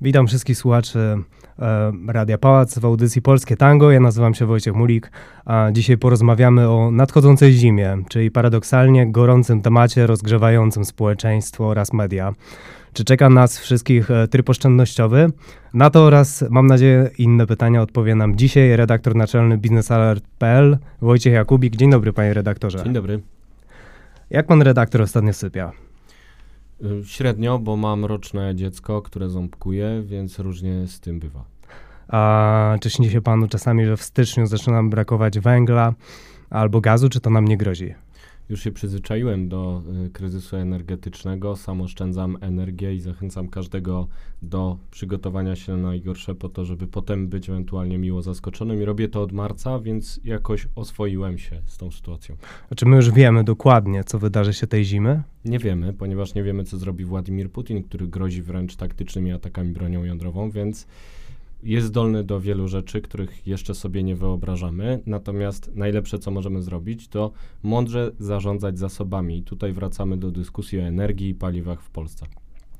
Witam wszystkich słuchaczy e, Radia Pałac w audycji Polskie Tango. Ja nazywam się Wojciech Mulik, a dzisiaj porozmawiamy o nadchodzącej zimie, czyli paradoksalnie gorącym temacie rozgrzewającym społeczeństwo oraz media. Czy czeka nas wszystkich e, tryb oszczędnościowy? Na to oraz, mam nadzieję, inne pytania odpowie nam dzisiaj redaktor naczelny biznesalert.pl Wojciech Jakubik. Dzień dobry, panie redaktorze. Dzień dobry. Jak pan redaktor ostatnio sypia? Y, Średnio, bo mam roczne dziecko, które ząbkuje, więc różnie z tym bywa. A czy śni się panu czasami, że w styczniu zaczyna nam brakować węgla albo gazu, czy to nam nie grozi? Już się przyzwyczaiłem do y, kryzysu energetycznego, sam oszczędzam energię i zachęcam każdego do przygotowania się na najgorsze po to, żeby potem być ewentualnie miło zaskoczonym. I robię to od marca, więc jakoś oswoiłem się z tą sytuacją. Czy my już wiemy dokładnie, co wydarzy się tej zimy? Nie wiemy, ponieważ nie wiemy, co zrobi Władimir Putin, który grozi wręcz taktycznymi atakami bronią jądrową, więc jest zdolny do wielu rzeczy, których jeszcze sobie nie wyobrażamy. Natomiast najlepsze, co możemy zrobić, to mądrze zarządzać zasobami. Tutaj wracamy do dyskusji o energii i paliwach w Polsce.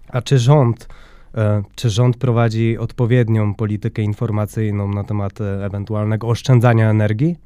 A czy rząd, e, czy rząd prowadzi odpowiednią politykę informacyjną na temat e, ewentualnego oszczędzania energii?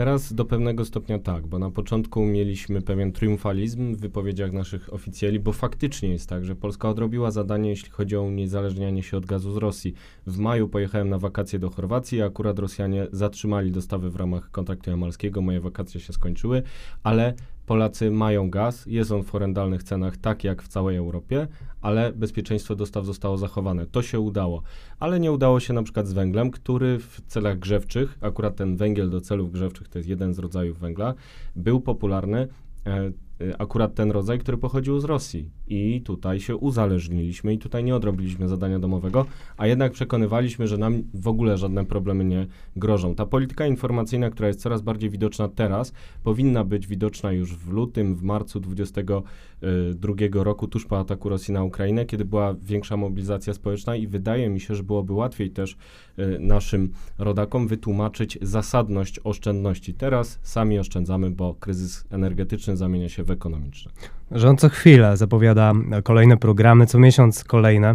Teraz do pewnego stopnia tak, bo na początku mieliśmy pewien triumfalizm w wypowiedziach naszych oficjeli, bo faktycznie jest tak, że Polska odrobiła zadanie, jeśli chodzi o uniezależnianie się od gazu z Rosji. W maju pojechałem na wakacje do Chorwacji, a akurat Rosjanie zatrzymali dostawy w ramach kontraktu jamalskiego, moje wakacje się skończyły, ale Polacy mają gaz, jest on w horrendalnych cenach, tak jak w całej Europie, ale bezpieczeństwo dostaw zostało zachowane. To się udało, ale nie udało się na przykład z węglem, który w celach grzewczych, akurat ten węgiel do celów grzewczych to jest jeden z rodzajów węgla, był popularny. E, akurat ten rodzaj, który pochodził z Rosji. I tutaj się uzależniliśmy i tutaj nie odrobiliśmy zadania domowego, a jednak przekonywaliśmy, że nam w ogóle żadne problemy nie grożą. Ta polityka informacyjna, która jest coraz bardziej widoczna teraz, powinna być widoczna już w lutym, w marcu 2022 roku, tuż po ataku Rosji na Ukrainę, kiedy była większa mobilizacja społeczna i wydaje mi się, że byłoby łatwiej też y, naszym rodakom wytłumaczyć zasadność oszczędności. Teraz sami oszczędzamy, bo kryzys energetyczny zamienia się w ekonomiczne. Rząd co chwilę zapowiada kolejne programy, co miesiąc kolejne,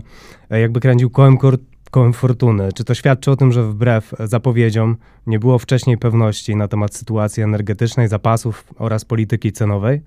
e, jakby kręcił kołem, kołem fortuny. Czy to świadczy o tym, że wbrew zapowiedziom nie było wcześniej pewności na temat sytuacji energetycznej, zapasów oraz polityki cenowej?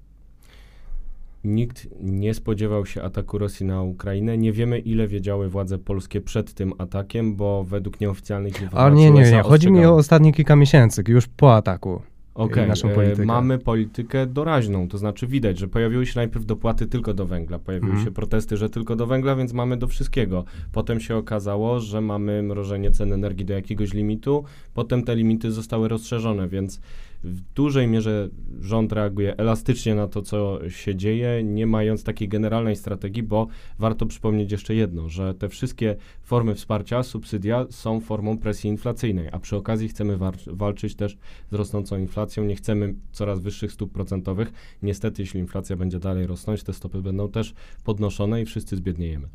Nikt nie spodziewał się ataku Rosji na Ukrainę. Nie wiemy, ile wiedziały władze polskie przed tym atakiem, bo według nieoficjalnych informacji. Ale nie, nie, nie. Chodzi mi o ostatnie kilka miesięcy, już po ataku. Okay. E, mamy politykę doraźną, to znaczy widać, że pojawiły się najpierw dopłaty tylko do węgla, pojawiły mm. się protesty, że tylko do węgla, więc mamy do wszystkiego. Potem się okazało, że mamy mrożenie cen energii do jakiegoś limitu, potem te limity zostały rozszerzone, więc w dużej mierze rząd reaguje elastycznie na to, co się dzieje, nie mając takiej generalnej strategii, bo warto przypomnieć jeszcze jedno, że te wszystkie formy wsparcia, subsydia są formą presji inflacyjnej, a przy okazji chcemy walczyć też z rosnącą inflacją, nie chcemy coraz wyższych stóp procentowych. Niestety, jeśli inflacja będzie dalej rosnąć, te stopy będą też podnoszone i wszyscy zbiedniejemy.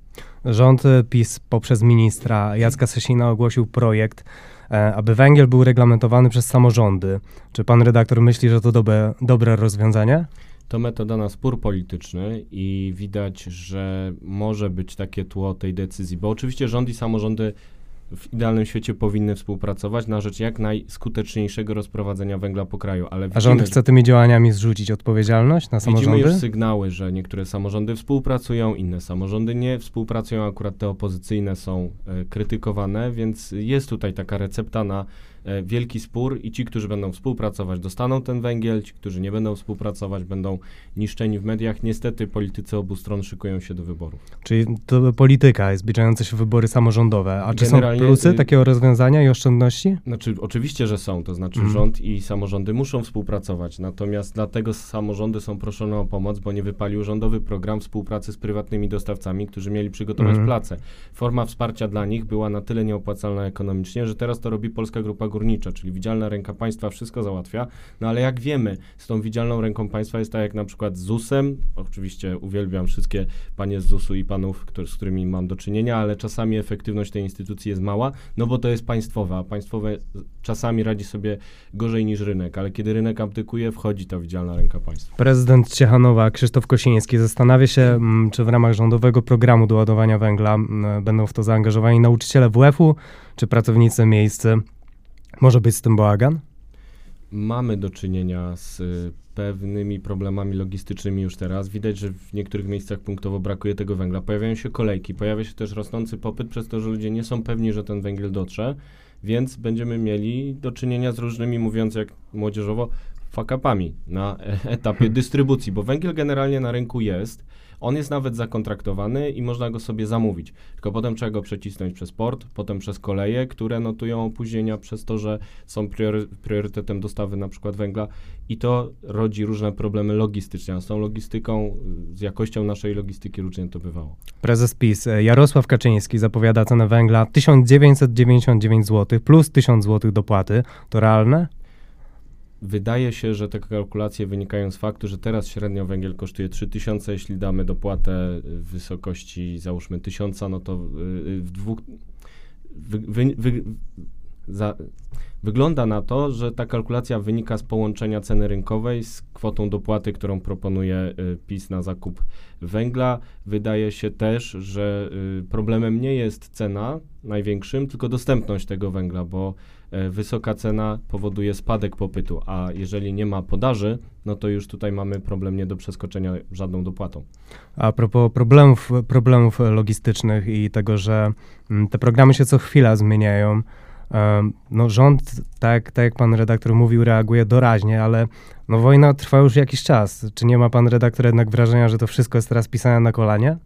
Rząd PiS poprzez ministra Jacka Sasina ogłosił projekt, aby węgiel był reglamentowany przez samorządy. Czy pan redaktor myśli, że to dobre, dobre rozwiązanie? To metoda na spór polityczny i widać, że może być takie tło tej decyzji, bo oczywiście rząd i samorządy w idealnym świecie powinny współpracować na rzecz jak najskuteczniejszego rozprowadzenia węgla po kraju. Ale widzimy, A rząd chce tymi działaniami zrzucić odpowiedzialność na samorządy? Widzimy już sygnały, że niektóre samorządy współpracują, inne samorządy nie współpracują, akurat te opozycyjne są e, krytykowane, więc jest tutaj taka recepta na wielki spór i ci, którzy będą współpracować, dostaną ten węgiel, ci, którzy nie będą współpracować, będą niszczeni w mediach. Niestety politycy obu stron szykują się do wyborów. Czyli to polityka, jest zbliżające się wybory samorządowe. A czy Generalnie, są plusy y, takiego rozwiązania i oszczędności? Znaczy, oczywiście, że są. To znaczy, mhm. rząd i samorządy muszą współpracować. Natomiast dlatego samorządy są proszone o pomoc, bo nie wypalił rządowy program współpracy z prywatnymi dostawcami, którzy mieli przygotować mhm. place. Forma wsparcia dla nich była na tyle nieopłacalna ekonomicznie, że teraz to robi Polska Grupa górnicza, czyli widzialna ręka państwa wszystko załatwia, no ale jak wiemy, z tą widzialną ręką państwa jest tak jak na przykład z ZUS-em, oczywiście uwielbiam wszystkie panie z ZUS-u i panów, który, z którymi mam do czynienia, ale czasami efektywność tej instytucji jest mała, no bo to jest państwowa, a państwowe czasami radzi sobie gorzej niż rynek, ale kiedy rynek abdykuje, wchodzi ta widzialna ręka państwa. Prezydent Ciechanowa Krzysztof Kosiński zastanawia się, mm, czy w ramach rządowego programu doładowania węgla mm, będą w to zaangażowani nauczyciele WF-u, czy pracownicy miejscy. Może być z tym bałagan? Mamy do czynienia z pewnymi problemami logistycznymi już teraz. Widać, że w niektórych miejscach punktowo brakuje tego węgla. Pojawiają się kolejki, pojawia się też rosnący popyt przez to, że ludzie nie są pewni, że ten węgiel dotrze, więc będziemy mieli do czynienia z różnymi, mówiąc jak młodzieżowo, fakapami na etapie dystrybucji, bo węgiel generalnie na rynku jest. On jest nawet zakontraktowany i można go sobie zamówić. Tylko potem trzeba go przecisnąć przez port, potem przez koleje, które notują opóźnienia przez to, że są priory, priorytetem dostawy na przykład węgla i to rodzi różne problemy logistyczne. Z tą logistyką, z jakością naszej logistyki różnie to bywało. Prezes PiS Jarosław Kaczyński zapowiada cenę węgla 1999 zł plus 1000 zł dopłaty. To realne? Wydaje się, że te kalkulacje wynikają z faktu, że teraz średnio węgiel kosztuje 3000, jeśli damy dopłatę w wysokości załóżmy 1000, no to y, w dwóch... Wy, wy, wy, za, wygląda na to, że ta kalkulacja wynika z połączenia ceny rynkowej z kwotą dopłaty, którą proponuje y, PiS na zakup węgla. Wydaje się też, że y, problemem nie jest cena największym, tylko dostępność tego węgla, bo wysoka cena powoduje spadek popytu, a jeżeli nie ma podaży, no to już tutaj mamy problem nie do przeskoczenia żadną dopłatą. A propos problemów, problemów logistycznych i tego, że mm, te programy się co chwila zmieniają, no rząd, tak, tak jak pan redaktor mówił, reaguje doraźnie, ale no wojna trwa już jakiś czas. Czy nie ma pan redaktor jednak wrażenia, że to wszystko jest teraz pisane na kolanie?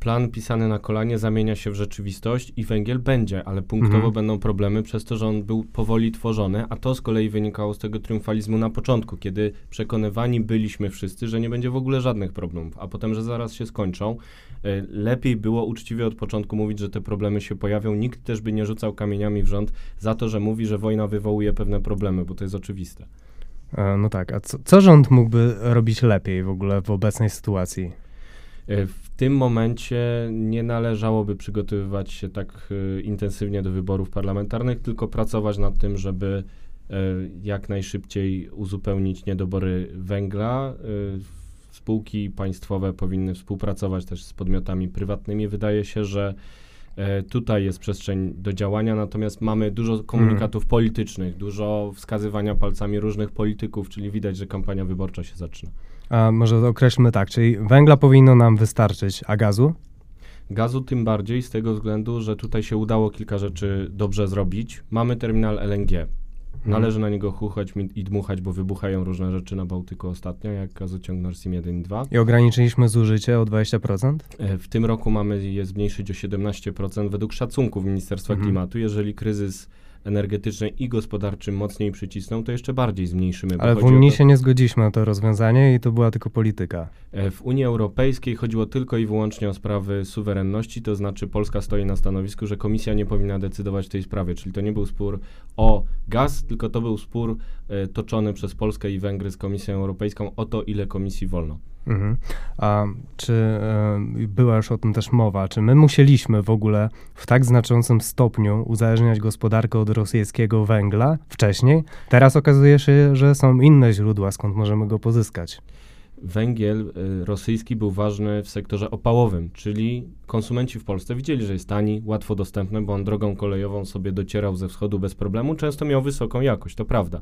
Plan pisany na kolanie zamienia się w rzeczywistość i węgiel będzie, ale punktowo mhm. będą problemy przez to, że on był powoli tworzony, a to z kolei wynikało z tego triumfalizmu na początku, kiedy przekonywani byliśmy wszyscy, że nie będzie w ogóle żadnych problemów, a potem, że zaraz się skończą. E, lepiej było uczciwie od początku mówić, że te problemy się pojawią. Nikt też by nie rzucał kamieniami w rząd za to, że mówi, że wojna wywołuje pewne problemy, bo to jest oczywiste. E, no tak, a co, co rząd mógłby robić lepiej w ogóle w obecnej sytuacji? E, w tym momencie nie należałoby przygotowywać się tak e, intensywnie do wyborów parlamentarnych, tylko pracować nad tym, żeby e, jak najszybciej uzupełnić niedobory węgla. Spółki państwowe powinny współpracować też z podmiotami prywatnymi. Wydaje się, że tutaj jest przestrzeń do działania, natomiast mamy dużo komunikatów mm. politycznych, dużo wskazywania palcami różnych polityków, czyli widać, że kampania wyborcza się zaczyna. A może określmy tak, czyli węgla powinno nam wystarczyć, a gazu? Gazu tym bardziej z tego względu, że tutaj się udało kilka rzeczy dobrze zrobić. Mamy terminal LNG. Mhm. Należy na niego chuchać i dmuchać, bo wybuchają różne rzeczy na Bałtyku ostatnio, jak gazociąg Nord Stream 1 i 2. I ograniczyliśmy zużycie o 20%? E, w tym roku mamy je zmniejszyć o 17% według szacunków Ministerstwa mhm. Klimatu. Jeżeli kryzys energetyczny i gospodarczym mocniej przycisną, to jeszcze bardziej zmniejszymy. Ale w Unii to... się nie zgodziliśmy na to rozwiązanie i to była tylko polityka. E, w Unii Europejskiej chodziło tylko i wyłącznie o sprawy suwerenności, to znaczy Polska stoi na stanowisku, że komisja nie powinna decydować w tej sprawie, czyli to nie był spór o gaz, tylko to był spór e, toczony przez Polskę i Węgry z Komisją Europejską o to, ile komisji wolno. Mhm. A czy e, była już o tym też mowa, czy my musieliśmy w ogóle w tak znaczącym stopniu uzależniać gospodarkę od rosyjskiego węgla wcześniej? Teraz okazuje się, że są inne źródła, skąd możemy go pozyskać węgiel y, rosyjski był ważny w sektorze opałowym, czyli konsumenci w Polsce widzieli, że jest tani, łatwo dostępny, bo on drogą kolejową sobie docierał ze wschodu bez problemu, często miał wysoką jakość, to prawda.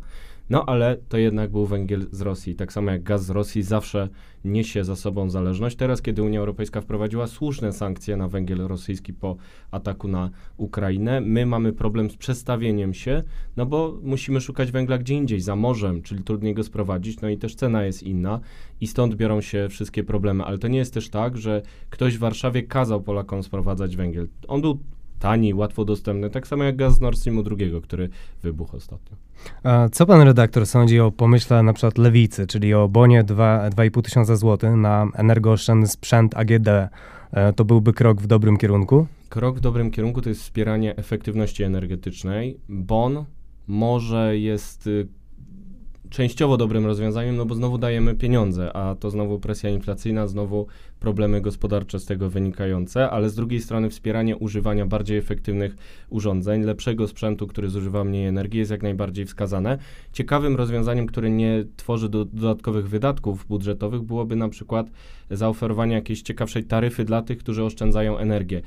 No ale to jednak był węgiel z Rosji. Tak samo jak gaz z Rosji zawsze niesie za sobą zależność. Teraz, kiedy Unia Europejska wprowadziła słuszne sankcje na węgiel rosyjski po ataku na Ukrainę, my mamy problem z przestawieniem się, no bo musimy szukać węgla gdzie indziej, za morzem, czyli trudniej go sprowadzić, no i też cena jest inna i stąd biorą się wszystkie problemy. Ale to nie jest też tak, że ktoś w Warszawie kazał Polakom sprowadzać węgiel. On był tani, łatwo dostępny, tak samo jak gaz z Nord Streamu II, który wybuchł ostatnio. A co pan redaktor sądzi o pomyśle na przykład lewicy, czyli o bonie 2,5 tysiąca złotych na energooszczędny sprzęt AGD? E, to byłby krok w dobrym kierunku? Krok w dobrym kierunku to jest wspieranie efektywności energetycznej. Bon może jest y, częściowo dobrym rozwiązaniem, no bo znowu dajemy pieniądze, a to znowu presja inflacyjna, znowu problemy gospodarcze z tego wynikające, ale z drugiej strony wspieranie używania bardziej efektywnych urządzeń, lepszego sprzętu, który zużywa mniej energii jest jak najbardziej wskazane. Ciekawym rozwiązaniem, które nie tworzy do, dodatkowych wydatków budżetowych byłoby na przykład zaoferowanie jakiejś ciekawszej taryfy dla tych, którzy oszczędzają energię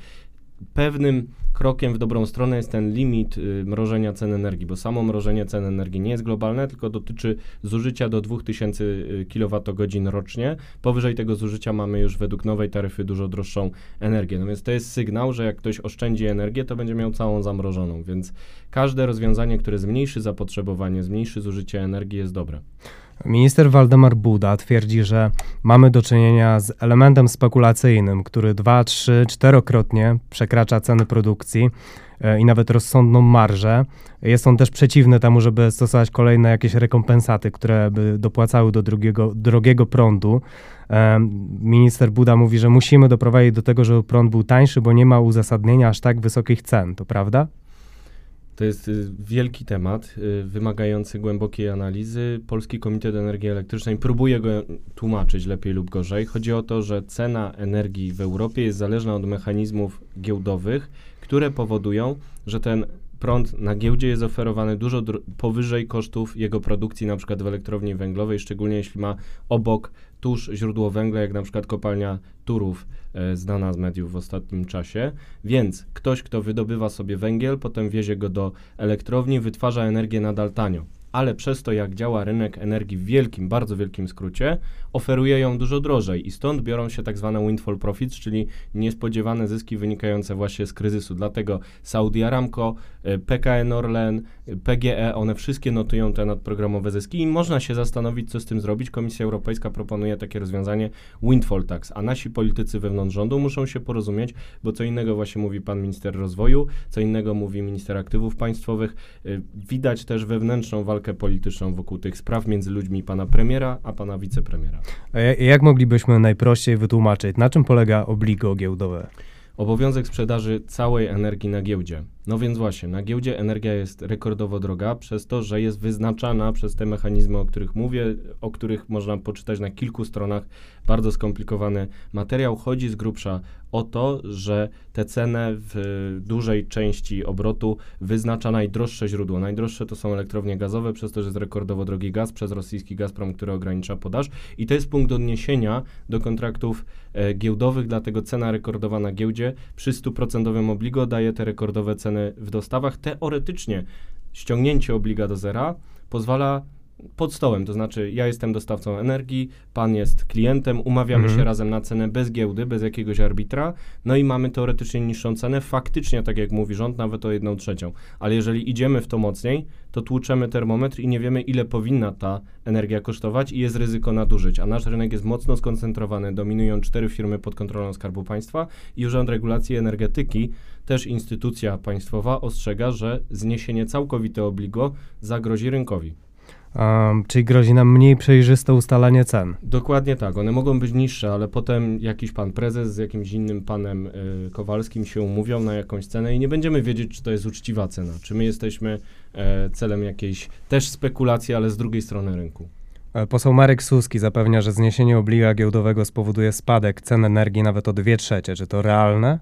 pewnym krokiem w dobrą stronę jest ten limit y, mrożenia cen energii, bo samo mrożenie cen energii nie jest globalne, tylko dotyczy zużycia do 2000 y, kWh rocznie. Powyżej tego zużycia mamy już według nowej taryfy dużo droższą energię. No więc to jest sygnał, że jak ktoś oszczędzi energię, to będzie miał całą zamrożoną, więc każde rozwiązanie, które zmniejszy zapotrzebowanie, zmniejszy zużycie energii jest dobre. Minister Waldemar Buda twierdzi, że mamy do czynienia z elementem spekulacyjnym, który dwa, trzy, czterokrotnie przekracza ceny produkcji e, i nawet rozsądną marżę. Jest on też przeciwny temu, żeby stosować kolejne jakieś rekompensaty, które by dopłacały do drugiego, drogiego prądu. E, minister Buda mówi, że musimy doprowadzić do tego, żeby prąd był tańszy, bo nie ma uzasadnienia aż tak wysokich cen. To prawda? To jest y, wielki temat, y, wymagający głębokiej analizy. Polski Komitet Energii Elektrycznej próbuje go tłumaczyć lepiej lub gorzej. Chodzi o to, że cena energii w Europie jest zależna od mechanizmów giełdowych, które powodują, że ten prąd na giełdzie jest oferowany dużo powyżej kosztów jego produkcji, na przykład w elektrowni węglowej, szczególnie jeśli ma obok tuż źródło węgla, jak na przykład kopalnia Turów, znana z mediów w ostatnim czasie. Więc ktoś, kto wydobywa sobie węgiel, potem wiezie go do elektrowni, wytwarza energię nadal tanio ale przez to, jak działa rynek energii w wielkim, bardzo wielkim skrócie, oferuje ją dużo drożej i stąd biorą się tak zwane windfall profits, czyli niespodziewane zyski wynikające właśnie z kryzysu. Dlatego Saudi Aramco, e, PKN Orlen, e, PGE, one wszystkie notują te nadprogramowe zyski i można się zastanowić, co z tym zrobić. Komisja Europejska proponuje takie rozwiązanie windfall tax, a nasi politycy wewnątrz rządu muszą się porozumieć, bo co innego właśnie mówi pan minister rozwoju, co innego mówi minister aktywów państwowych. E, widać też wewnętrzną walkę walkę polityczną wokół tych spraw między ludźmi pana premiera a pana wicepremiera. A jak moglibyśmy najprościej wytłumaczyć, na czym polega obligo giełdowe? Obowiązek sprzedaży całej energii na giełdzie. No więc właśnie, na giełdzie energia jest rekordowo droga, przez to, że jest wyznaczana przez te mechanizmy, o których mówię, o których można poczytać na kilku stronach. Bardzo skomplikowany materiał. Chodzi z grubsza o to, że tę cenę w dużej części obrotu wyznacza najdroższe źródło. Najdroższe to są elektrownie gazowe, przez to, że jest rekordowo drogi gaz, przez rosyjski Gazprom, który ogranicza podaż. I to jest punkt odniesienia do kontraktów e, giełdowych, dlatego cena rekordowa na giełdzie przy 100% obligo daje te rekordowe ceny ceny w dostawach. Teoretycznie ściągnięcie obliga do zera pozwala pod stołem, to znaczy ja jestem dostawcą energii, pan jest klientem, umawiamy mhm. się razem na cenę bez giełdy, bez jakiegoś arbitra, no i mamy teoretycznie niższą cenę, faktycznie, tak jak mówi rząd, nawet o jedną trzecią. Ale jeżeli idziemy w to mocniej, to tłuczemy termometr i nie wiemy, ile powinna ta energia kosztować i jest ryzyko nadużyć. A nasz rynek jest mocno skoncentrowany, dominują cztery firmy pod kontrolą Skarbu Państwa i Urząd Regulacji Energetyki, też instytucja państwowa, ostrzega, że zniesienie całkowite obligo zagrozi rynkowi. Um, czyli grozi nam mniej przejrzyste ustalanie cen. Dokładnie tak. One mogą być niższe, ale potem jakiś pan prezes z jakimś innym panem y, Kowalskim się umówią na jakąś cenę i nie będziemy wiedzieć, czy to jest uczciwa cena, czy my jesteśmy e, celem jakiejś też spekulacji, ale z drugiej strony rynku. E, poseł Marek Suski zapewnia, że zniesienie obliga giełdowego spowoduje spadek cen energii nawet o 2 trzecie. Czy to realne?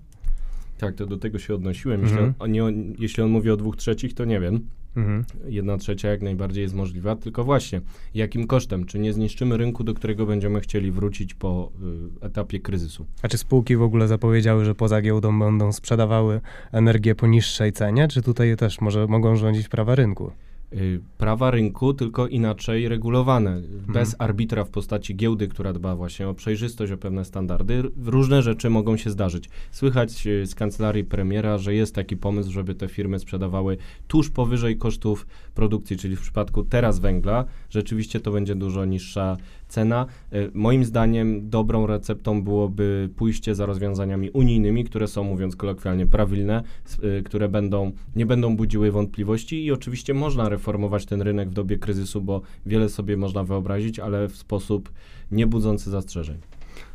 Tak, to do tego się odnosiłem. Jeśli, mhm. on, nie, jeśli on mówi o dwóch trzecich, to nie wiem. Mhm. Jedna trzecia jak najbardziej jest możliwa, tylko właśnie jakim kosztem? Czy nie zniszczymy rynku, do którego będziemy chcieli wrócić po y, etapie kryzysu? A czy spółki w ogóle zapowiedziały, że poza giełdą będą sprzedawały energię po niższej cenie? Czy tutaj też może mogą rządzić prawa rynku? Y, prawa rynku, tylko inaczej regulowane, mhm. bez arbitra w postaci giełdy, która dba właśnie o przejrzystość, o pewne standardy. Różne rzeczy mogą się zdarzyć. Słychać y, z kancelarii premiera, że jest taki pomysł, żeby te firmy sprzedawały tuż powyżej kosztów produkcji, czyli w przypadku teraz węgla, rzeczywiście to będzie dużo niższa cena. Y, moim zdaniem dobrą receptą byłoby pójście za rozwiązaniami unijnymi, które są, mówiąc kolokwialnie, prawilne, które będą, nie będą budziły wątpliwości i oczywiście można reformować ten rynek w dobie kryzysu, bo wiele sobie można wyobrazić, ale w sposób nie budzący zastrzeżeń.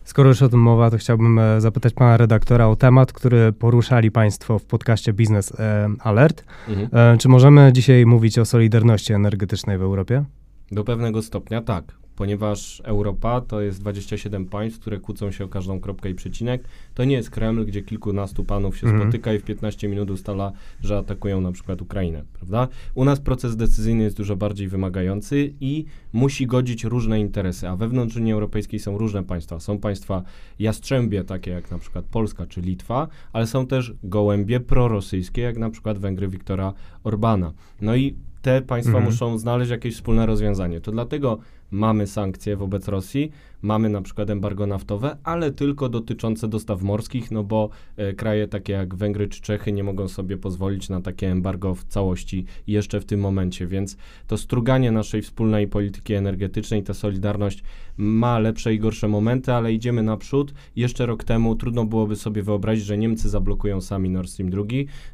Skoro już o tym mowa, to chciałbym e, zapytać pana redaktora o temat, który poruszali państwo w podcaście Business e, Alert. Mhm. E, czy możemy dzisiaj mówić o solidarności energetycznej w Europie? Do pewnego stopnia tak ponieważ Europa to jest 27 państw, które kłócą się o każdą kropkę i przecinek. To nie jest Kreml, gdzie kilkunastu panów się mm. spotyka i w 15 minut ustala, że atakują na przykład Ukrainę, prawda? U nas proces decyzyjny jest dużo bardziej wymagający i musi godzić różne interesy, a wewnątrz Unii Europejskiej są różne państwa. Są państwa jastrzębie, takie jak na przykład Polska czy Litwa, ale są też gołębie prorosyjskie, jak na przykład Węgry Viktora Orbana. No i te państwa mhm. muszą znaleźć jakieś wspólne rozwiązanie. To dlatego mamy sankcje wobec Rosji, mamy na przykład embargo naftowe, ale tylko dotyczące dostaw morskich, no bo e, kraje takie jak Węgry czy Czechy nie mogą sobie pozwolić na takie embargo w całości jeszcze w tym momencie, więc to struganie naszej wspólnej polityki energetycznej, ta solidarność ma lepsze i gorsze momenty, ale idziemy naprzód. Jeszcze rok temu trudno byłoby sobie wyobrazić, że Niemcy zablokują sami Nord Stream 2,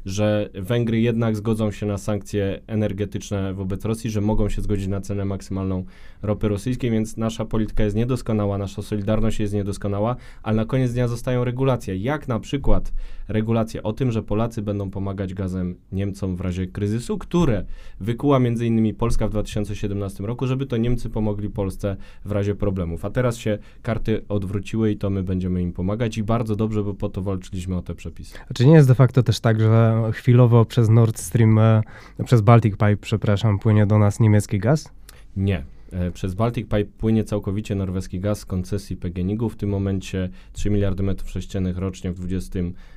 że Węgry jednak zgodzą się na sankcje energetyczne wobec Rosji, że mogą się zgodzić na cenę maksymalną ropy rosyjskiej, więc nasza polityka jest niedoskonała, nasza solidarność jest niedoskonała, ale na koniec dnia zostają regulacje, jak na przykład regulacje o tym, że Polacy będą pomagać gazem Niemcom w razie kryzysu, które wykuła między innymi Polska w 2017 roku, żeby to Niemcy pomogli Polsce w razie problemów. A teraz się karty odwróciły i to my będziemy im pomagać i bardzo dobrze, bo po to walczyliśmy o te przepisy. A czy nie jest de facto też tak, że chwilowo przez Nord Stream, e, przez Baltic Pipe, przepraszam, płynie do nas niemiecki gaz? Nie. E, przez Baltic Pipe płynie całkowicie norweski gaz z koncesji PGNiG-u. W tym momencie 3 miliardy metrów sześciennych rocznie w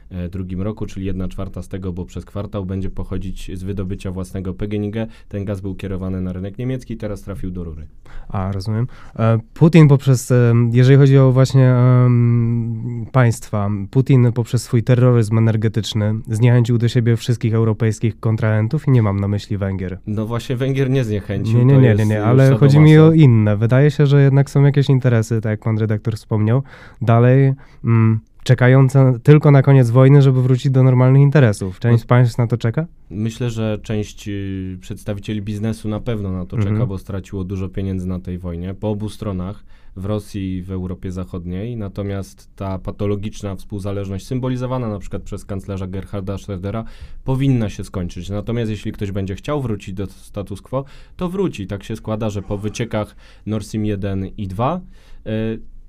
2022 roku, czyli 1 czwarta z tego, bo przez kwartał będzie pochodzić z wydobycia własnego PGNiG. Ten gaz był kierowany na rynek niemiecki, teraz trafił do rury. A, rozumiem. E, Putin poprzez, e, jeżeli chodzi o właśnie um, państwa, Putin poprzez swój terroryzm energetyczny zniechęcił do siebie wszystkich europejskich kontrahentów i nie mam na myśli Węgier. No właśnie Węgier nie zniechęcił. Nie, nie, nie, nie, nie ale chodzi mi mi o inne. Wydaje się, że jednak są jakieś interesy, tak jak pan redaktor wspomniał, dalej mm, czekające tylko na koniec wojny, żeby wrócić do normalnych interesów. Część z państw na to czeka? Myślę, że część y, przedstawicieli biznesu na pewno na to mhm. czeka, bo straciło dużo pieniędzy na tej wojnie po obu stronach w Rosji i w Europie Zachodniej. Natomiast ta patologiczna współzależność, symbolizowana na przykład przez kanclerza Gerharda Schrödera, powinna się skończyć. Natomiast jeśli ktoś będzie chciał wrócić do status quo, to wróci. Tak się składa, że po wyciekach Nord Stream 1 i 2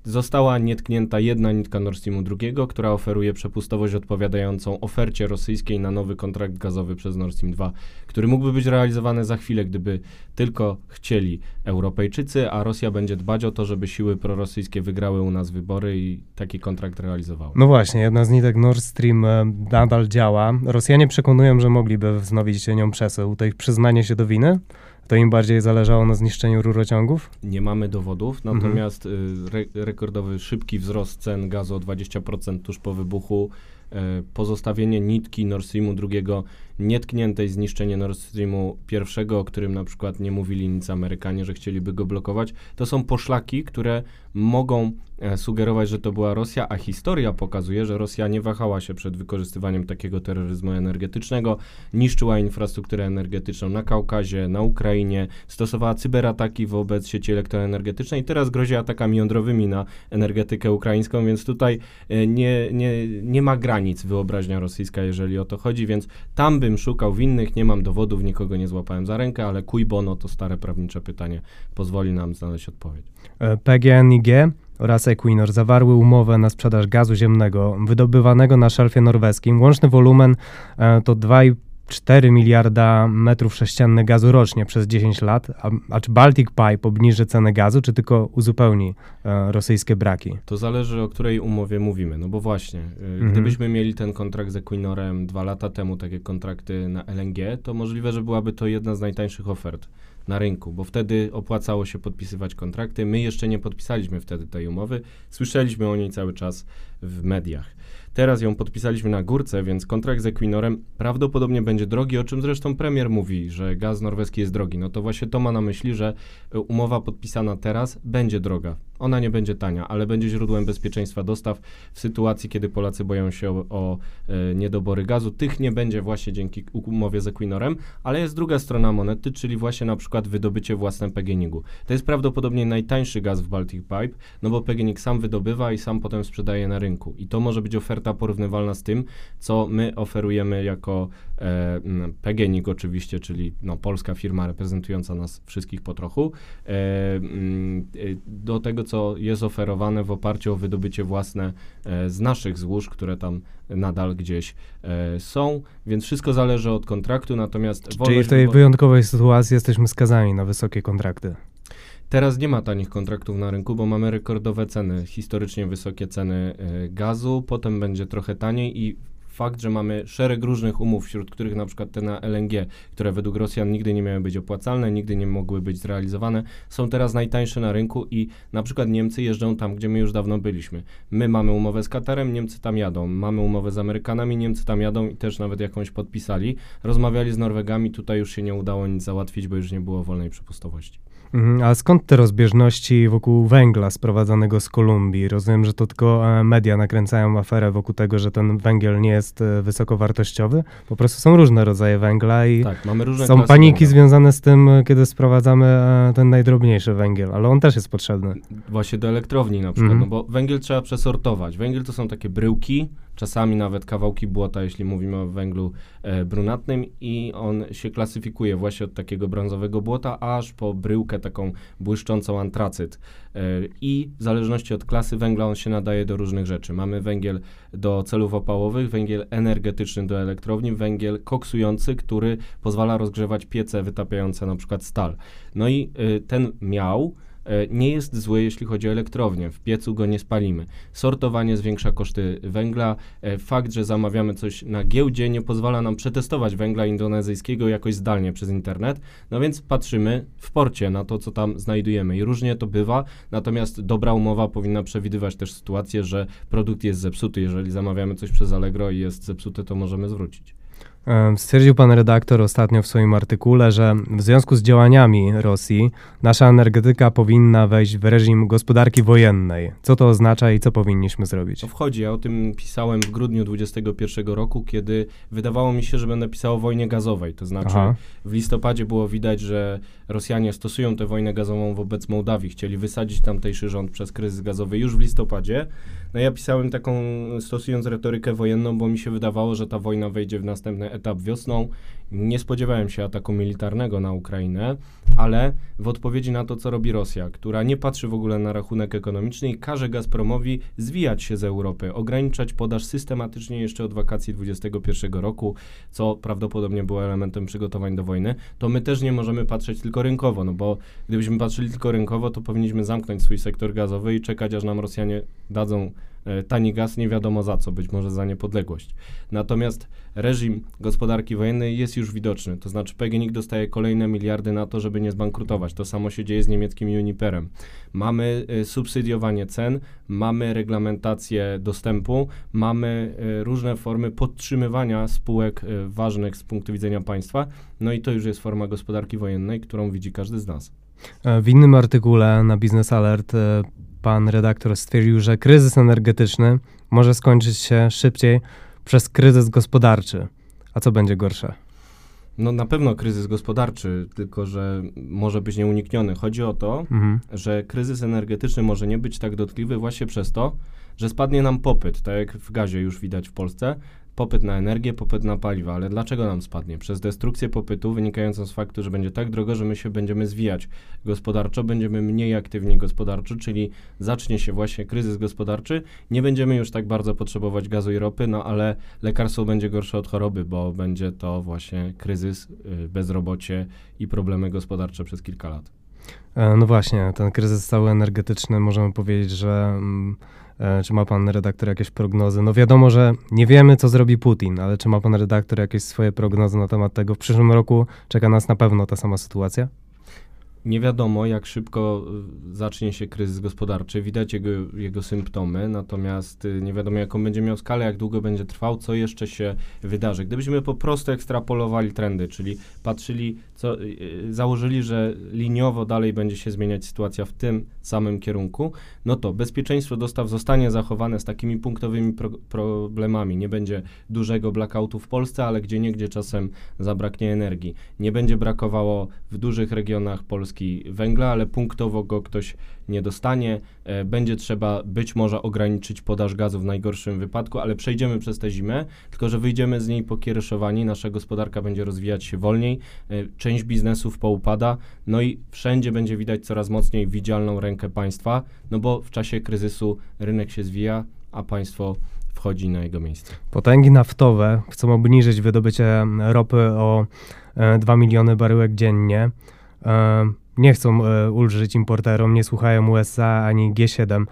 Została nietknięta jedna nitka Nord Streamu II, która oferuje przepustowość odpowiadającą ofercie rosyjskiej na nowy kontrakt gazowy przez Nord Stream 2, który mógłby być realizowany za chwilę, gdyby tylko chcieli Europejczycy, a Rosja będzie dbać o to, żeby siły prorosyjskie wygrały u nas wybory i taki kontrakt realizowały. No właśnie, jedna z nitek Nord Stream e, nadal działa. Rosjanie przekonują, że mogliby wznowić nią przesył. To ich przyznanie się do winy? To im bardziej zależało na zniszczeniu rurociągów? Nie mamy dowodów, mhm. natomiast mhm. re rekordowy szybki wzrost cen gazu o 20% tuż po wybuchu, e, pozostawienie nitki Nord Streamu drugiego nietkniętej, zniszczenie Nord Streamu pierwszego, o którym na przykład nie mówili nic Amerykanie, że chcieliby go blokować, to są poszlaki, które mogą e, sugerować, że to była Rosja, a historia pokazuje, że Rosja nie wahała się przed wykorzystywaniem takiego terroryzmu energetycznego, niszczyła infrastrukturę energetyczną na Kaukazie, na Ukrainie, stosowała cyberataki wobec sieci elektroenergetycznej, teraz grozi atakami jądrowymi na energetykę ukraińską, więc tutaj e, nie, nie, nie ma granic wyobraźnia rosyjska, jeżeli o to chodzi, więc tam bym szukał winnych, nie mam dowodów, nikogo nie złapałem za rękę, ale kuj bono to stare prawnicze pytanie pozwoli nam znaleźć odpowiedź. E, PGNiG oraz Equinor zawarły umowę na sprzedaż gazu ziemnego wydobywanego na szelfie norweskim. Łączny wolumen e, to 2,5 4 miliarda metrów sześciennych gazu rocznie przez 10 lat, a, a, czy Baltic Pipe obniży cenę gazu, czy tylko uzupełni e, rosyjskie braki? To zależy, o której umowie mówimy, no bo właśnie, e, mhm. gdybyśmy mieli ten kontrakt z Equinorem dwa lata temu, takie kontrakty na LNG, to możliwe, że byłaby to jedna z najtańszych ofert na rynku, bo wtedy opłacało się podpisywać kontrakty. My jeszcze nie podpisaliśmy wtedy tej umowy. Słyszeliśmy o niej cały czas w mediach. Teraz ją podpisaliśmy na górce, więc kontrakt z Equinorem prawdopodobnie będzie drogi, o czym zresztą premier mówi, że gaz norweski jest drogi. No to właśnie to ma na myśli, że umowa podpisana teraz będzie droga. Ona nie będzie tania, ale będzie źródłem bezpieczeństwa dostaw w sytuacji, kiedy Polacy boją się o, o e, niedobory gazu. Tych nie będzie właśnie dzięki umowie z Equinorem, ale jest druga strona monety, czyli właśnie na przykład wydobycie własne PGNiG-u. To jest prawdopodobnie najtańszy gaz w Baltic Pipe, no bo PGNiG sam wydobywa i sam potem sprzedaje na rynku. I to może być oferta porównywalna z tym, co my oferujemy jako e, PGNiG oczywiście, czyli no, polska firma reprezentująca nas wszystkich po trochu, e, e, do tego, co jest oferowane w oparciu o wydobycie własne e, z naszych złóż, które tam nadal gdzieś e, są, więc wszystko zależy od kontraktu, natomiast... Czyli w tej wyjątkowej sytuacji jesteśmy skazani na wysokie kontrakty. Teraz nie ma tanich kontraktów na rynku, bo mamy rekordowe ceny, historycznie wysokie ceny y, gazu, potem będzie trochę taniej i fakt, że mamy szereg różnych umów, wśród których na przykład te na LNG, które według Rosjan nigdy nie miały być opłacalne, nigdy nie mogły być zrealizowane, są teraz najtańsze na rynku i na przykład Niemcy jeżdżą tam, gdzie my już dawno byliśmy. My mamy umowę z Katarem, Niemcy tam jadą. Mamy umowę z Amerykanami, Niemcy tam jadą i też nawet jakąś podpisali. Rozmawiali z Norwegami, tutaj już się nie udało nic załatwić, bo już nie było wolnej przepustowości. Mhm, a skąd te rozbieżności wokół węgla sprowadzanego z Kolumbii? Rozumiem, że to tylko e, media nakręcają aferę wokół tego, że ten węgiel nie jest e, wysokowartościowy. Po prostu są różne rodzaje węgla i tak, są paniki węgla. związane z tym, e, kiedy sprowadzamy ten najdrobniejszy węgiel, ale on też jest potrzebny. Właśnie do elektrowni na przykład, mhm. no bo węgiel trzeba przesortować. Węgiel to są takie bryłki, czasami nawet kawałki błota, jeśli mówimy o węglu e, brunatnym i on się klasyfikuje właśnie od takiego brązowego błota aż po bryłkę taką błyszczącą antracyt. E, I w zależności od klasy węgla on się nadaje do różnych rzeczy. Mamy węgiel do celów opałowych, węgiel energetyczny do elektrowni, węgiel koksujący, który pozwala rozgrzewać piece wytapiające na przykład stal. No i y, ten miał E, nie jest zły, jeśli chodzi o elektrownię. W piecu go nie spalimy. Sortowanie zwiększa koszty węgla. E, fakt, że zamawiamy coś na giełdzie, nie pozwala nam przetestować węgla indonezyjskiego jakoś zdalnie przez internet. No więc patrzymy w porcie na to, co tam znajdujemy. I różnie to bywa, natomiast dobra umowa powinna przewidywać też sytuację, że produkt jest zepsuty. Jeżeli zamawiamy coś przez Allegro i jest zepsute, to możemy zwrócić. Stwierdził pan redaktor ostatnio w swoim artykule, że w związku z działaniami Rosji nasza energetyka powinna wejść w reżim gospodarki wojennej. Co to oznacza i co powinniśmy zrobić? To wchodzi. Ja o tym pisałem w grudniu 2021 roku, kiedy wydawało mi się, że będę pisał o wojnie gazowej. To znaczy Aha. w listopadzie było widać, że Rosjanie stosują tę wojnę gazową wobec Mołdawii. Chcieli wysadzić tamtejszy rząd przez kryzys gazowy już w listopadzie. No ja pisałem taką, stosując retorykę wojenną, bo mi się wydawało, że ta wojna wejdzie w Então, até obvio, senão Nie spodziewałem się ataku militarnego na Ukrainę, ale w odpowiedzi na to, co robi Rosja, która nie patrzy w ogóle na rachunek ekonomiczny i każe Gazpromowi zwijać się z Europy, ograniczać podaż systematycznie jeszcze od wakacji 2021 roku, co prawdopodobnie było elementem przygotowań do wojny, to my też nie możemy patrzeć tylko rynkowo, no bo gdybyśmy patrzyli tylko rynkowo, to powinniśmy zamknąć swój sektor gazowy i czekać, aż nam Rosjanie dadzą E, tani gaz nie wiadomo za co, być może za niepodległość. Natomiast reżim gospodarki wojennej jest już widoczny, to znaczy PGNiG dostaje kolejne miliardy na to, żeby nie zbankrutować. To samo się dzieje z niemieckim Uniperem. Mamy y, subsydiowanie cen, mamy reglamentację dostępu, mamy y, różne formy podtrzymywania spółek y, ważnych z punktu widzenia państwa, no i to już jest forma gospodarki wojennej, którą widzi każdy z nas. W innym artykule na Business Alert pan redaktor stwierdził, że kryzys energetyczny może skończyć się szybciej przez kryzys gospodarczy. A co będzie gorsze? No na pewno kryzys gospodarczy, tylko że może być nieunikniony. Chodzi o to, mhm. że kryzys energetyczny może nie być tak dotkliwy właśnie przez to, że spadnie nam popyt, tak jak w gazie już widać w Polsce, popyt na energię, popyt na paliwa, ale dlaczego nam spadnie? Przez destrukcję popytu wynikającą z faktu, że będzie tak drogo, że my się będziemy zwijać gospodarczo, będziemy mniej aktywni gospodarczo, czyli zacznie się właśnie kryzys gospodarczy, nie będziemy już tak bardzo potrzebować gazu i ropy, no ale lekarstwo będzie gorsze od choroby, bo będzie to właśnie kryzys, y, bezrobocie i problemy gospodarcze przez kilka lat. E, no właśnie, ten kryzys cały energetyczny, możemy powiedzieć, że... E, czy ma pan redaktor jakieś prognozy? No wiadomo, że nie wiemy, co zrobi Putin, ale czy ma pan redaktor jakieś swoje prognozy na temat tego? W przyszłym roku czeka nas na pewno ta sama sytuacja? Nie wiadomo, jak szybko y, zacznie się kryzys gospodarczy. Widać jego, jego symptomy, natomiast y, nie wiadomo, jaką będzie miał skalę, jak długo będzie trwał, co jeszcze się wydarzy. Gdybyśmy po prostu ekstrapolowali trendy, czyli patrzyli, co, y, założyli, że liniowo dalej będzie się zmieniać sytuacja w tym samym kierunku, no to bezpieczeństwo dostaw zostanie zachowane z takimi punktowymi pro, problemami. Nie będzie dużego blackoutu w Polsce, ale gdzie niegdzie czasem zabraknie energii. Nie będzie brakowało w dużych regionach Polski węgla, ale punktowo go ktoś nie dostanie. E, będzie trzeba być może ograniczyć podaż gazu w najgorszym wypadku, ale przejdziemy przez tę zimę, tylko że wyjdziemy z niej pokiereszowani, nasza gospodarka będzie rozwijać się wolniej, e, część biznesów poupada, no i wszędzie będzie widać coraz mocniej widzialną rękę państwa, no bo w czasie kryzysu rynek się zwija, a państwo wchodzi na jego miejsce. Potęgi naftowe chcą obniżyć wydobycie ropy o 2 e, miliony baryłek dziennie. Nie chcą e, ulżyć importerom, nie słuchają USA ani G7.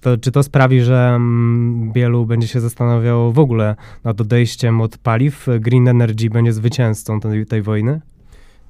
To, czy to sprawi, że mm, wielu będzie się zastanawiało w ogóle nad odejściem od paliw? Green Energy będzie zwycięzcą tej, tej wojny?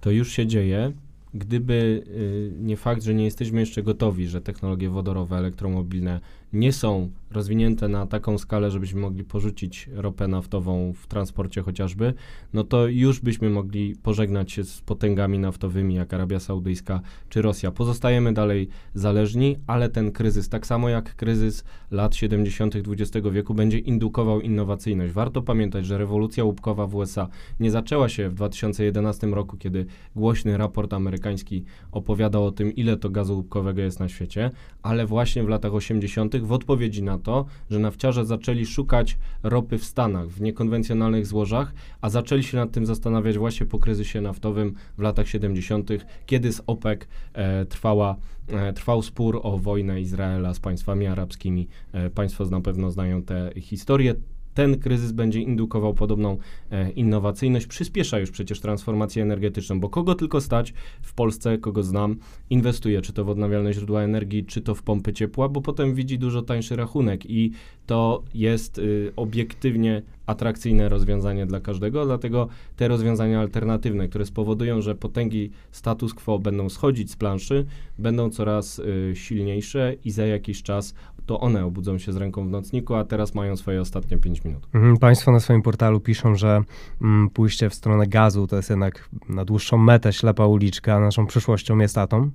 To już się dzieje. Gdyby y, nie fakt, że nie jesteśmy jeszcze gotowi, że technologie wodorowe, elektromobilne nie są rozwinięte na taką skalę, żebyśmy mogli porzucić ropę naftową w transporcie chociażby, no to już byśmy mogli pożegnać się z potęgami naftowymi jak Arabia Saudyjska czy Rosja. Pozostajemy dalej zależni, ale ten kryzys, tak samo jak kryzys lat 70. XX wieku, będzie indukował innowacyjność. Warto pamiętać, że rewolucja łupkowa w USA nie zaczęła się w 2011 roku, kiedy głośny raport amerykański opowiadał o tym, ile to gazu łupkowego jest na świecie, ale właśnie w latach 80 w odpowiedzi na to, że nafciarze zaczęli szukać ropy w Stanach w niekonwencjonalnych złożach, a zaczęli się nad tym zastanawiać właśnie po kryzysie naftowym w latach 70., kiedy z OPEC e, trwała, e, trwał spór o wojnę Izraela z państwami arabskimi. E, państwo na pewno znają tę historię ten kryzys będzie indukował podobną e, innowacyjność, przyspiesza już przecież transformację energetyczną, bo kogo tylko stać w Polsce, kogo znam, inwestuje, czy to w odnawialne źródła energii, czy to w pompy ciepła, bo potem widzi dużo tańszy rachunek. I to jest y, obiektywnie atrakcyjne rozwiązanie dla każdego, dlatego te rozwiązania alternatywne, które spowodują, że potęgi status quo będą schodzić z planszy, będą coraz y, silniejsze i za jakiś czas to one obudzą się z ręką w nocniku, a teraz mają swoje ostatnie 5 minut. Mhm, państwo na swoim portalu piszą, że mm, pójście w stronę gazu to jest jednak na dłuższą metę ślepa uliczka, a naszą przyszłością jest atom.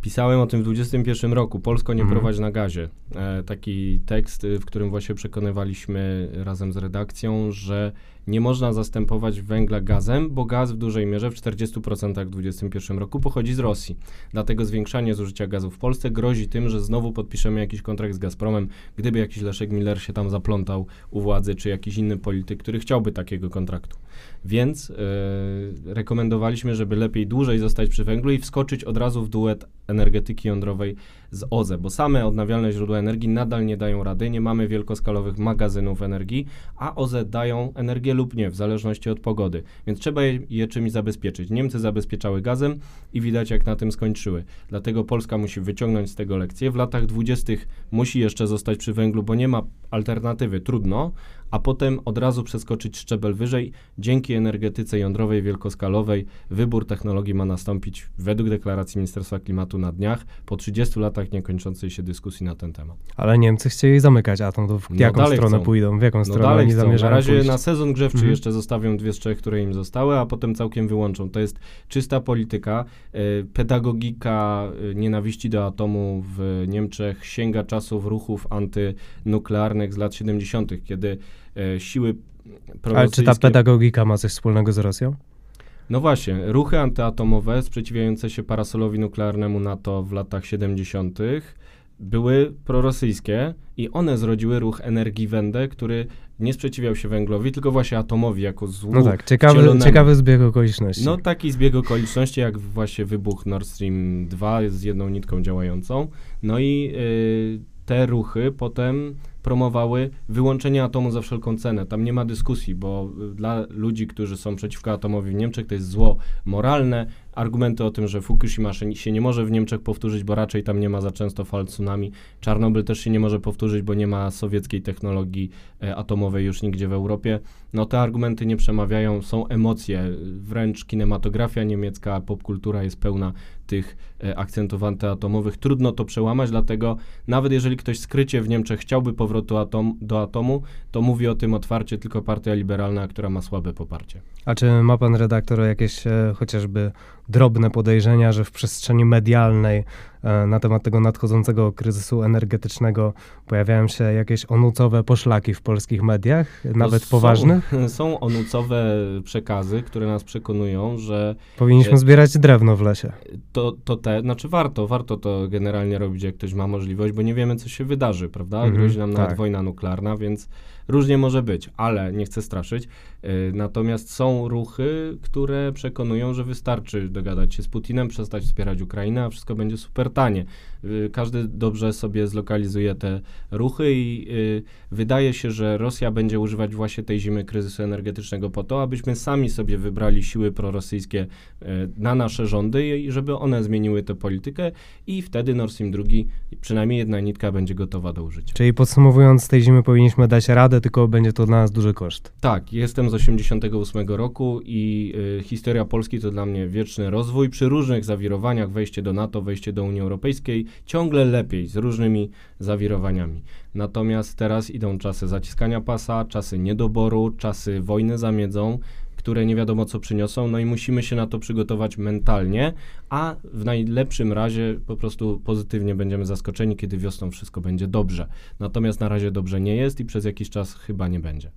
Pisałem o tym w 21 roku. Polsko nie mhm. prowadzi na gazie. E, taki tekst, y, w którym właśnie przekonywaliśmy razem z redakcją, że nie można zastępować węgla gazem, bo gaz w dużej mierze w 40% w 2021 roku pochodzi z Rosji. Dlatego zwiększanie zużycia gazu w Polsce grozi tym, że znowu podpiszemy jakiś kontrakt z Gazpromem, gdyby jakiś Leszek Miller się tam zaplątał u władzy, czy jakiś inny polityk, który chciałby takiego kontraktu. Więc yy, rekomendowaliśmy, żeby lepiej dłużej zostać przy węglu i wskoczyć od razu w duet energetyki jądrowej z OZE, bo same odnawialne źródła energii nadal nie dają rady, nie mamy wielkoskalowych magazynów energii, a OZE dają energię lub nie, w zależności od pogody, więc trzeba je, je czymś zabezpieczyć. Niemcy zabezpieczały gazem i widać jak na tym skończyły. Dlatego Polska musi wyciągnąć z tego lekcję. W latach dwudziestych musi jeszcze zostać przy węglu, bo nie ma alternatywy, trudno, a potem od razu przeskoczyć szczebel wyżej. Dzięki energetyce jądrowej wielkoskalowej wybór technologii ma nastąpić według deklaracji Ministerstwa Klimatu na dniach po 30 latach niekończącej się dyskusji na ten temat. Ale Niemcy chcieli zamykać atom, to w no jaką stronę chcą. pójdą, w jaką no stronę dalej oni zamierzają Na razie pójść? na sezon grzewczy mhm. jeszcze zostawią dwie z trzech, które im zostały, a potem całkiem wyłączą. To jest czysta polityka, y, pedagogika y, nienawiści do atomu w Niemczech sięga czasów ruchów antynuklearnych z lat 70., kiedy e, siły Ale czy ta pedagogika ma coś wspólnego z Rosją? No właśnie, ruchy antyatomowe sprzeciwiające się parasolowi nuklearnemu NATO w latach 70. były prorosyjskie i one zrodziły ruch Energii Wende, który nie sprzeciwiał się węglowi, tylko właśnie atomowi jako złu No tak, ciekawy, ciekawy zbieg okoliczności. No taki zbieg okoliczności, jak właśnie wybuch Nord Stream 2 z jedną nitką działającą. No i yy, te ruchy potem promowały wyłączenie atomu za wszelką cenę. Tam nie ma dyskusji, bo y, dla ludzi, którzy są przeciwko atomowi w Niemczech, to jest zło moralne. argumenty o tym, że Fukushima się nie może w Niemczech powtórzyć, bo raczej tam nie ma za często fal tsunami. Czarnobyl też się nie może powtórzyć, bo nie ma sowieckiej technologii e, atomowej już nigdzie w Europie. No te argumenty nie przemawiają, są emocje, wręcz kinematografia niemiecka, popkultura jest pełna tych akcentów antyatomowych. Trudno to przełamać, dlatego nawet jeżeli ktoś skrycie w Niemczech chciałby powrotu atom, do atomu, to mówi o tym otwarcie tylko partia liberalna, która ma słabe poparcie. A czy ma pan redaktor jakieś e, chociażby drobne podejrzenia, że w przestrzeni medialnej e, na temat tego nadchodzącego kryzysu energetycznego pojawiają się jakieś onucowe poszlaki w polskich mediach, nawet są, poważnych? Są onucowe przekazy, które nas przekonują, że... Powinniśmy zbierać drewno w lesie. To, to te, znaczy warto, warto to generalnie robić, jak ktoś ma możliwość, bo nie wiemy, co się wydarzy, prawda? Mhm, Grozi nam nawet tak. wojna nuklearna, więc różnie może być, ale nie chcę straszyć. Yy, natomiast są ruchy, które przekonują, że wystarczy dogadać się z Putinem, przestać wspierać Ukrainę, a wszystko będzie super tanie. Yy, każdy dobrze sobie zlokalizuje te ruchy i yy, wydaje się, że Rosja będzie używać właśnie tej zimy kryzysu energetycznego po to, abyśmy sami sobie wybrali siły prorosyjskie na nasze rządy i żeby one zmieniły tę politykę i wtedy Nord Stream 2, przynajmniej jedna nitka będzie gotowa do użycia. Czyli podsumowując, tej zimy powinniśmy dać radę, tylko będzie to dla nas duży koszt. Tak, jestem z 88 roku i y, historia Polski to dla mnie wieczny rozwój. Przy różnych zawirowaniach, wejście do NATO, wejście do Unii Europejskiej, ciągle lepiej, z różnymi zawirowaniami. Natomiast teraz idą czasy zaciskania pasa, czasy niedoboru, czasy wojny za miedzą, które nie wiadomo co przyniosą, no i musimy się na to przygotować mentalnie, a w najlepszym razie po prostu pozytywnie będziemy zaskoczeni, kiedy wiosną wszystko będzie dobrze. Natomiast na razie dobrze nie jest i przez jakiś czas chyba nie będzie.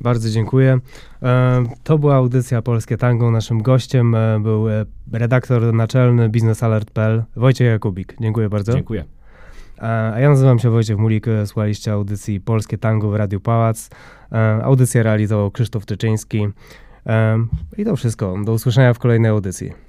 Bardzo dziękuję. E, to była audycja Polskie Tango. Naszym gościem e, był e, redaktor naczelny biznesalert.pl Wojciech Jakubik. Dziękuję bardzo. Dziękuję. A ja nazywam się Wojciech Mulik, słuchaliście audycji Polskie Tango w Radiu Pałac. Audycję realizował Krzysztof Tyczyński. I to wszystko. Do usłyszenia w kolejnej audycji.